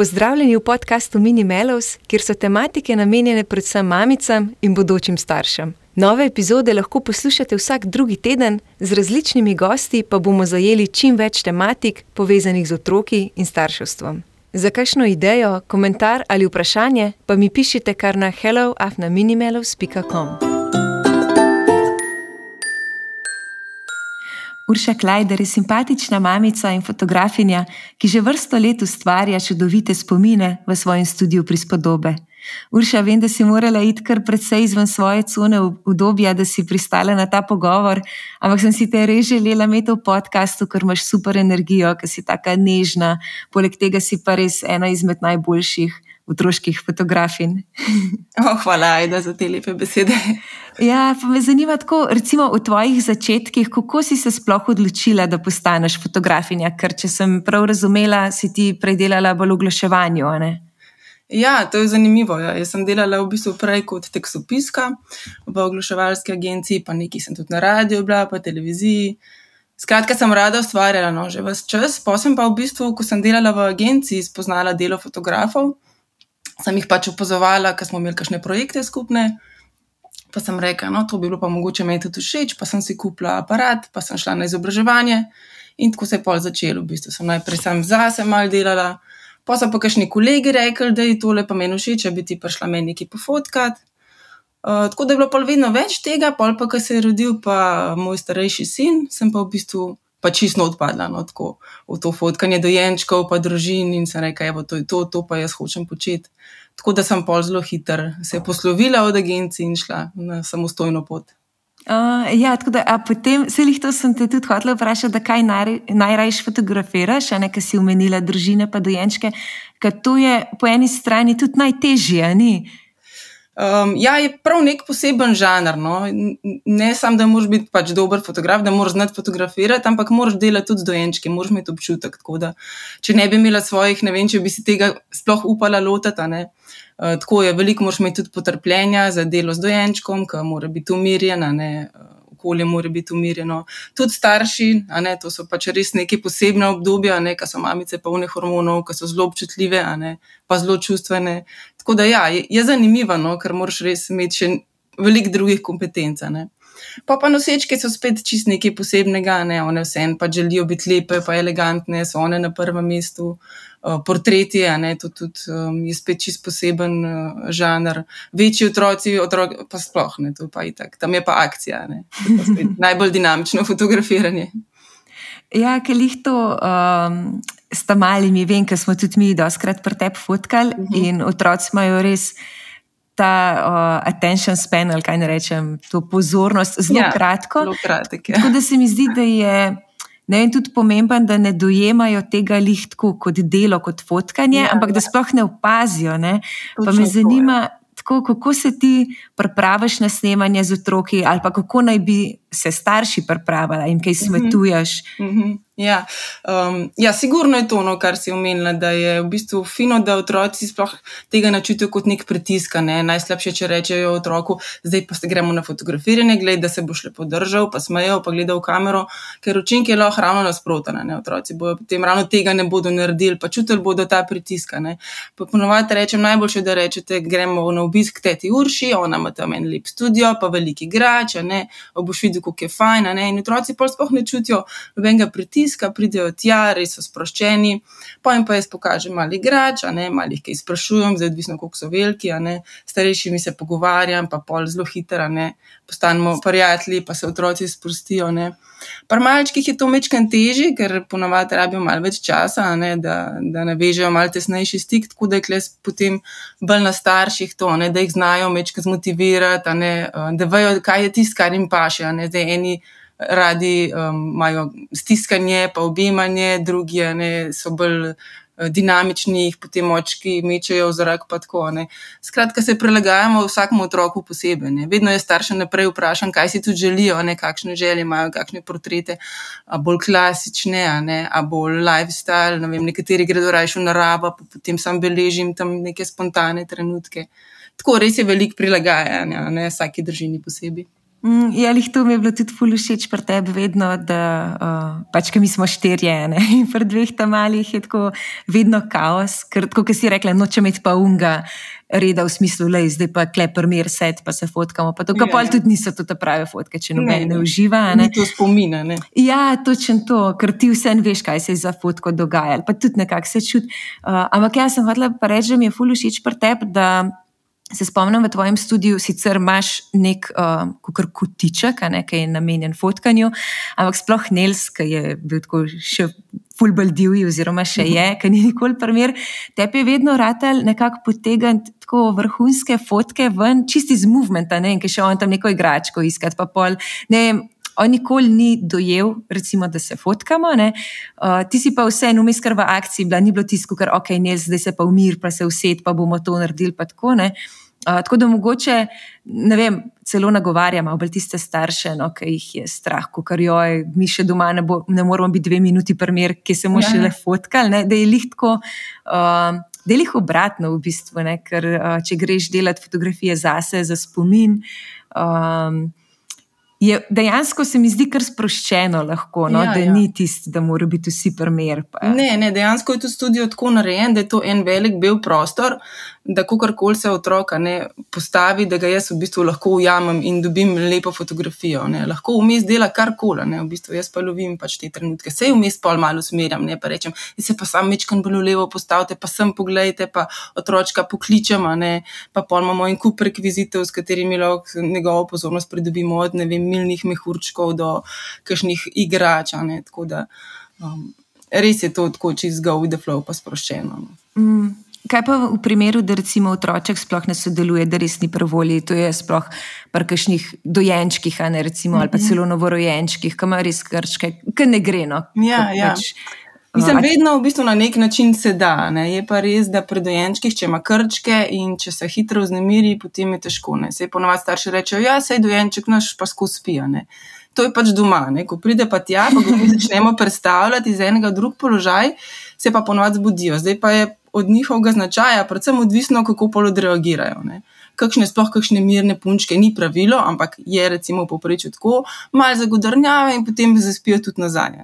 Pozdravljeni v podkastu Mini Melos, kjer so tematike namenjene predvsem mamicam in bodočim staršem. Nove epizode lahko poslušate vsak drugi teden, z različnimi gosti pa bomo zajeli čim več tematik povezanih z otroki in starševstvom. Za kakšno idejo, komentar ali vprašanje pa mi pišite kar na helloafnaminimelos.com. Urša Klajder je simpatična mamica in fotografinja, ki že vrsto let ustvarja čudovite spomine v svojem studiu prispodobe. Urša, vem, da si morala iti kar precej izven svoje cone obdobja, da si pristala na ta pogovor, ampak sem si te res želela imeti v podkastu, ker imaš super energijo, ker si tako nežna, poleg tega si pa res ena izmed najboljših otroških fotografin. Oh, hvala, Aida, za te lepe besede. Ja, pa me zanima, tako, recimo v tvojih začetkih, kako si se sploh odločila, da postaneš fotografinja? Ker, če sem prav razumela, si ti predelala bolj oglaševanje. Ja, to je zanimivo. Ja. Jaz sem delala v bistvu prej kot tekstopiska v oglaševalski agenciji, pa nekaj sem tudi na radiju, bila pa televiziji. Skratka, sem rada ustvarjala no, že vse čas. Pa sem pa v bistvu, ko sem delala v agenciji, spoznala delo fotografov sem jih pač opazovala, ker smo imeli kakšne projekte skupne. Pa sem rekla, no, to bi bilo pa mogoče meni tudi všeč, pa sem si kupila aparat, pa sem šla na izobraževanje in tako se je pol začelo. V bistvu sem najprej sam zase mal delala, pa so pa kakšni kolegi rekli, da je tole pa meni všeč, da bi ti prišla meni nekaj pofotkat. Uh, tako da je bilo pol vedno več tega, pol pa, ko se je rodil pa moj starejši sin, sem pa v bistvu pa čisto odpadla no, tako, v to fotkanje dojenčkov, pa družin in se reka, da je to, to pa jaz hočem početi. Tako da sem pol zelo hiter se poslovila od agencije in šla na samostojno pot. Uh, ja, tako da potem, se jih to sem te tudi hotela vprašati, da kaj naj, najrajš fotografiraš, a ne, ker si umenila družine pa dojenčke, ker to je po eni strani tudi najtežje, ni? Um, ja, je prav nek poseben žanr. No. Ne samo, da moraš biti pač dober fotograf, da moraš znati fotografirati, ampak moraš delati tudi z dojenčki, moraš imeti občutek. Da, če ne bi imela svojih, ne vem, če bi si tega sploh upala lotiti. Uh, tako je, veliko moraš imeti tudi potrpljenja za delo z dojenčkom, ki mora biti umirjena. Uh, okolje mora biti umirjeno. Tudi starši, ne, to so pač res neke posebne obdobja, ki so mamice polne hormonov, ki so zelo občutljive, ne, pa zelo čustvene. Tako da ja, je, je zanimivo, no, ker moraš res imeti še veliko drugih kompetenc. Pa pa nosečke so spet čist nekaj posebnega, ne? one vse en pa želijo biti lepe, pa elegantne, so one na prvem mestu. Uh, portreti, a ne, to tudi um, je spet čist poseben uh, žanr. Večji otroci, otrok, pa sploh ne, to pa je tako. Tam je pa akcija, ne, pa najbolj dinamično fotografiranje. Ja, ker jih to um, sta malimi, vem, ker smo tudi mi doskrat pri tebi fotkali uh mhm. -huh. in otroci imajo res ta uh, attention span, ali kaj ne rečem, to pozornost zelo ja, kratko. Zelo kratek, ja. Tako da se mi zdi, da je. Ne, in tudi pomemben, da ne dojemajo tega lihtko kot delo, kot fotkanje, ja, ampak da ja. sploh ne opazijo. Ne. Pa me zanima, tako, kako se ti pripraviš na snemanje z otroki, ali pa kako naj bi se starši pripravili in kaj mhm. svetuješ. Mm -hmm. Ja, um, ja, sigurno je to, no, kar si omenila, da je v bistvu fino, da otroci sploh tega načutijo kot nek pritisk. Ne? Najslabše, če rečejo otroku, zdaj pa se gremo na fotografiranje, gledaj, da se boš lepo držal, pa smejo, pa gledal v kamero, ker učink je lahko ravno nasproten. Otroci bodo potem ravno tega ne bodo naredili, pa čutili bodo ta pritisk. Ponovadi rečem, najboljše, da rečete, gremo na obisk teti Urši, ona ima tam en lep studio, pa veliki igrač, boš videl, kako je fajn. In otroci pa sploh ne čutijo nobenega pritiska obiska, pridejo tja, res so sproščeni, pa jim pa jaz pokažem mali igrač, ne, mali jih kaj sprašujem, zdaj odvisno, koliko so veliki, ne, starejši mi se pogovarjam, pa pol zelo hitro, ne, postanemo prijatelji, pa se otroci sprostijo. Ne. Pri malčkih je to mečken teži, ker ponovadi rabijo malo več časa, ne, da, da navežejo malo tesnejši stik, tako da je kles potem bolj na starših to, ne, da jih znajo mečke zmotivirati, ne, da vejo, kaj je tisto, kar jim paše. Ne, zdaj, eni, radi um, imajo stiskanje, pa objemanje, drugi ne, so bolj uh, dinamični, jih potem očki mečejo v zrak. Skratka, se prilagajamo vsakemu otroku posebej. Ne. Vedno je starše naprej vprašam, kaj si tu želijo, ne, kakšne želje imajo, kakšne portrete, a bolj klasične, a, ne, a bolj lifestyle. Ne vem, nekateri gredo raje v naravo, pa potem sam beležim tam neke spontane trenutke. Tako res je veliko prilagajanja, ne vsaki držini posebej. Mm, ja, jih to mi je bilo tudi ful všeč pri tebi, vedno, da uh, pač, mi smo štirje ne? in pri dveh tam malih je tako vedno kaos, ker kot si rekla, noče imeti pa unga. Reda v smislu, je zdaj pa klepr, mir, set, pa se fotkamo. Pa to, ja, pa ja. tudi niso to prave fotke, če noben ne, ne uživa. Ne to spomina. Ne? Ja, točno to, ker ti vse veš, kaj se je za fotko dogajalo, pa tudi nekako se čuti. Uh, ampak jaz sem hodila pa reči, da mi je ful všeč pri tebi, da Se spomnim, v tvojem studiu sicer imaš nek uh, kotiček, ki je namenjen fotkanju, ampak sploh Nels, ki je bil tako še fulbol divji, oziroma še je, ki ni nikoli primer. Tebi je vedno ratelj nekako potegniti tako vrhunske fotke ven, čisti iz movementa, ne, ki še on tam neko igračko iskati, pa pol. Ne, on nikoli ni dojel, recimo, da se fotkamo. Uh, ti si pa vse en umes, kar v akciji, bila, ni bilo tisto, kar ok, ne, zdaj se pa umir, pa se uset, pa bomo to naredili. Tako, uh, tako da mogoče, ne vem, celo nagovarjamo bolj tiste starše, no, ki jih je strah, ko kar joj, mi še doma ne, bo, ne moramo biti dve minuti primer, ki se mu še le fotkali, da je lihtko. Uh, Delih obratno, v bistvu, ne? ker uh, če greš delati fotografije zase, za spomin, um, je dejansko se mi zdi kar sproščeno, lahko, no? ja, da ja. ni tisto, da mora biti vsi primer. Ne, ne, dejansko je to studio tako narejen, da je to en velik bel prostor, da kakorkoli se otroka ne, postavi, da ga jaz v bistvu lahko ujamem in dobim lepo fotografijo. Ne. Lahko vmes dela karkoli, v bistvu jaz pa lovim pač te trenutke. Sej vmes pa malo usmerjam, ne pa rečem, da se pa sam večkrat bolj levo postavite, pa sem pogledajte, pa otročka pokličem, pa pol imamo en kup rekvizitev, s katerimi lahko njegovo pozornost pridobimo od ne vem, milnih mehurčkov do kakšnih igrač. Tako da um, res je to tako čist go with the flow, pa sproščeno. No. Mm. Kaj pa v primeru, da recimo otroček sploh ne sodeluje, da res ni prvoli, to je sploh pri kakšnih dojenčkih, ne, recimo, ali pa mhm. celo novorojenčkih, ki ima res krčke, ki ne gre. No, ja, ja. Pač, Mislim, vedno v bistvu na nek način se da. Ne. Je pa res, da pri dojenčkih, če ima krčke in če se hitro vznemiri, potem je težko. Se ponovadi starši rečejo, ja, sej dojenček naš pa skozi spija. To je pač doma. Ne. Ko pride pa tja, pa ga mi začnemo predstavljati iz enega drugega položaja, se pa ponovadi zbudijo. Zdaj pa je od njihovega značaja, predvsem odvisno, kako pol odreagirajo. Ne. Kakšne sploh, kakšne mirne punčke, ni pravilo, ampak je recimo poprečju tako, malo zagodrnjave in potem zaspijo tudi nazaj.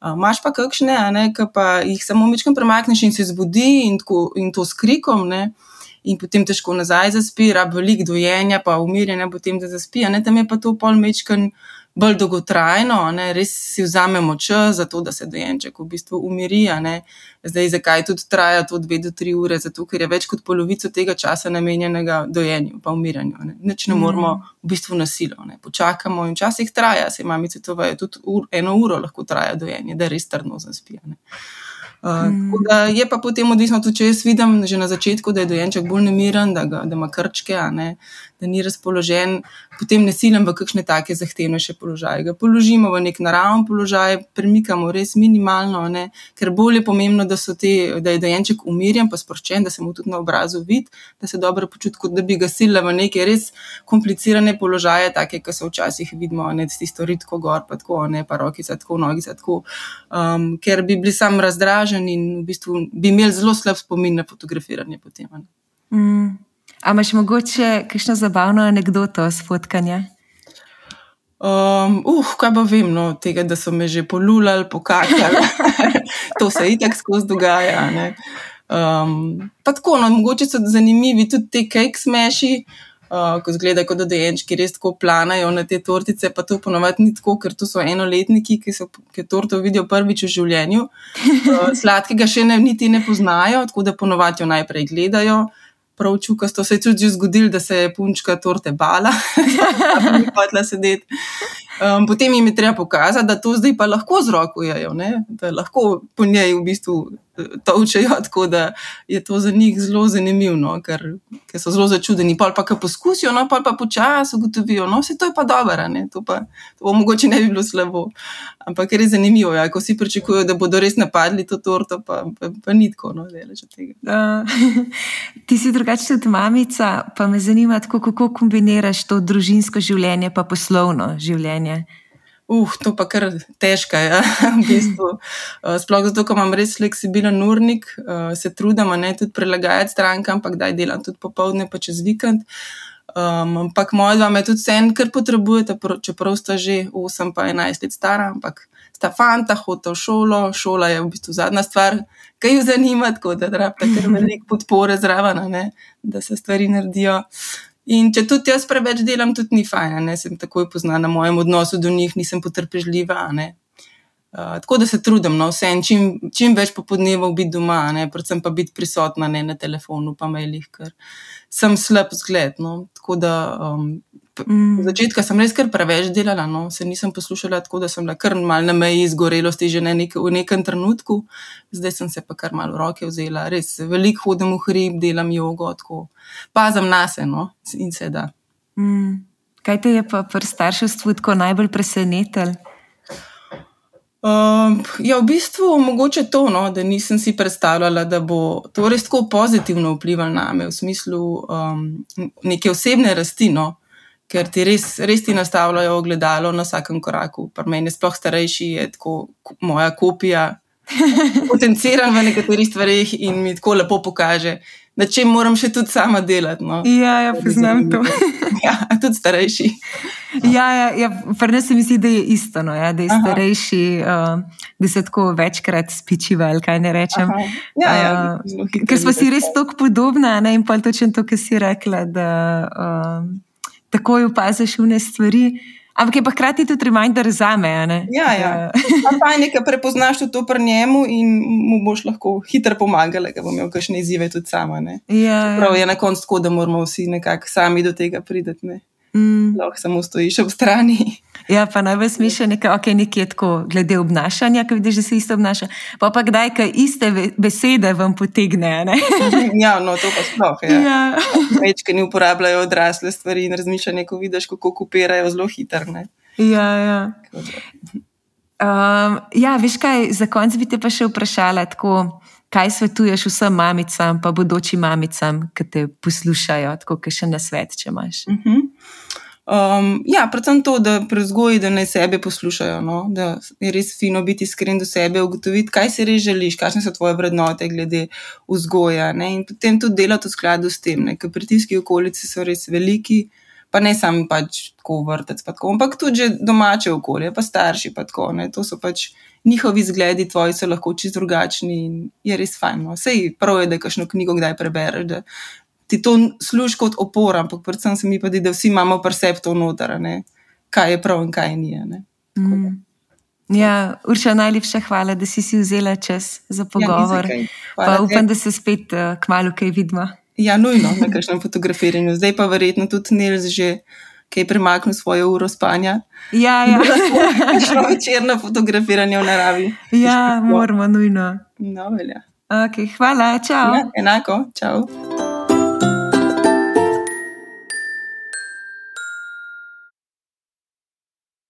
Imáš pa kakšne, ki pa jih samo mečkam premakneš in se zbudi in, tako, in to s krikom. Ne? In potem težko nazaj zaspi, rab veliko dojenja, pa umirjenja, potem da zaspi. Tam je pa to pol mečkan bolj dolgotrajno, ne? res si vzamemo čas za to, da se dojenček v bistvu umiri. Zdaj, zakaj tudi traja to dve do tri ure? Zato, ker je več kot polovico tega časa namenjenega dojenju, pa umiranju. Ne? Nič ne moramo v bistvu nasilo. Ne? Počakamo in včasih traja, se mamice to vejo, tudi ur, eno uro lahko traja dojenje, da res trdno zaspijo. Uh, mm. Je pa potem odvisno, tudi če jaz vidim že na začetku, da je dojenček bolj nemiren, da, ga, da ima krčke, ne, da ni razpoložen, potem ne silim v kakšne take zahtevnejše položaje. Ga položimo v nek naraven položaj, premikamo res minimalno, ne, ker bolj je pomembno, da, te, da je dojenček umirjen, pa sproščen, da se mu tudi na obrazu vidi, da se dobro počuti, kot da bi ga silila v neke res komplicirane položaje, take, ki se včasih vidimo, ne tisto ritko gor, pa tako, ne pa roki za tako, nogi za tako, um, ker bi bili sam razdraženi in v bistvu bi imeli zelo slab spomin na fotografiranje potem. Mm. A imaš mogoče kakšno zabavno anegdoto z fotkanja? Um, uh, kaj pa vem, no, tega, da so me že polulali, pokakali. to se itak skozi dogaja. Um, pa tako, no, mogoče so zanimivi tudi te cake smeši. Uh, ko zgleda, kot da dojenčki res tako planajo na te tortice, pa to ponovadi ni tako, ker to so enoletniki, ki so ki torto vidijo prvič v življenju. Uh, sladkega še ne, niti ne poznajo, tako da ponovadi jo najprej gledajo prav čukasto. Se je tudi zgodilo, da se je punčka torte bala, da bi hotela sedeti. Um, potem jim je treba pokazati, da to zdaj pa lahko z roko jejo, da lahko po njej v bistvu tolčejo, tako da je to za njih zelo zanimivo, no, ker, ker so zelo začudeni. Pa pa, ki poskusijo, no, pa pa počasi ugotovijo, no, se to je pa dobro, to pa to bo mogoče ne bi bilo slabo. Ampak je res zanimivo, ja, ko vsi pričakujejo, da bodo res napadli to torto, pa, pa, pa ni tako, no, deleč od tega. Uh, ti si drugačna od mamica, pa me zanima, tako, kako kombiniraš to družinsko življenje pa poslovno življenje. Uh, to pa kar težko je. Ja, v bistvu. uh, sploh zato, ker imam res fleksibilen urnik, uh, se trudim, ne tudi prilagajati strankam, ampak da delam tudi popoldne, pa čez vikend. Um, ampak moja dva me tudi vse, kar potrebujete, čeprav sta že 8 pa 11 let stara, ampak sta fanta, hodita v šolo, šola je v bistvu zadnja stvar, ki jo zanima, tako da rabite kar veliko podpore zraven, da se stvari naredijo. In če tudi jaz preveč delam, tudi ni fajn, ne sem takoj poznana na mojem odnosu do njih, nisem potrpežljiva. Uh, tako da se trudim, no, vse en čim, čim več popodnevov biti doma, ne, predvsem pa biti prisotna ne, na telefonu, pa mailih, ker sem slab zgled. No, tako da um, mm. začetka sem res kar preveč delala, no, se nisem poslušala, tako da sem bila kar mal na meji izgorelosti že ne nek, v nekem trenutku, zdaj sem se pa kar malo v roke vzela, res veliko hodim v hrib, delam jogo, tako pazem na se no, in se da. Mm. Kaj te je pa pri starševstvu tako najbolj presenetilo? Um, ja, v bistvu mogoče to, no, da nisem si predstavljala, da bo to res tako pozitivno vplivalo na me v smislu um, neke osebne rasti, no, ker ti res, res ti nastavljajo ogledalo na vsakem koraku. Pri meni sploh starejši, je tako moja kopija, potenciran v nekaterih stvarih in mi tako lepo pokaže, na čem moram še tudi sama delati. No. Ja, ja, poznam to. ja, tudi starejši. Ja, ja, ja pri nas se mi zdi, da je isto, no, ja, da je Aha. starejši, uh, da se tako večkrat spičiva, ali kaj ne rečem. Ja, ja, uh, ker smo si res tako podobna ne, in pa točno to, kar si rekla, da uh, takoj opaziš vne stvari. Ampak je pa hkrati tudi reminder za me. Ja, ja. Pa nekaj prepoznaš to pri njemu in mu boš lahko hitro pomagal, da bo imel kakšne izzive tudi sama. Ja, Prav je na koncu tako, da moramo vsi nekako sami do tega priti. Mm. Lahko samo stojiš ob strani. Ja, pa najbolj smišljeno je nekaj, okay, nekaj tako, glede obnašanja, ki vidiš, da se isto obnaša. Pa pa kdaj, kaj iste besede vam potegne. ja, no, to pa sploh. Ja. Ja. Več, ki ne uporabljajo odrasle stvari in razmišljanje, ko vidiš, kako kopirajo zelo hitro. Ja, ja. Um, ja, veš kaj, za konec bi te pa še vprašala. Tako, kaj svetuješ vsem mamicam, pa bodočim mamicam, ki te poslušajo, tako kot še na svet, če imaš? Uh -huh. Um, ja, predvsem to, da prezgoji, da naj sebe poslušajo, no? da je res fino biti iskren do sebe, ugotoviti, kaj si res želiš, kakšne so tvoje vrednote glede vzgoja. Ne? In potem tudi delati v skladu s tem, ker pritiski okolici so res veliki. Pa ne samo pač tako vrtec, pa tako, ampak tudi domače okolje, pa starši. Pa tako, to so pač njihovi zgledi, tvoji so lahko čisto drugačni in je res fajn. No. Sej prav je, da kakšno knjigo kdaj prebereš, da ti to služi kot opora, ampak predvsem se mi pa zdi, da vsi imamo percepto noter, ne? kaj je prav in kaj ni. Mm. Ja, Urša, najlepša hvala, da si si vzela čas za ja, pogovor. Ja, upam, da se spet uh, kmalo kaj vidimo. Ja, nujno na kakšnem fotografiranju. Zdaj pa verjetno tudi Nils že ki je premaknil svojo uro spanja. Ja, ja. Šlo je večerno fotografiranje v naravi. Ja, moramo, nujno. No, velja. Okay, hvala, čau. Ja, enako, čau.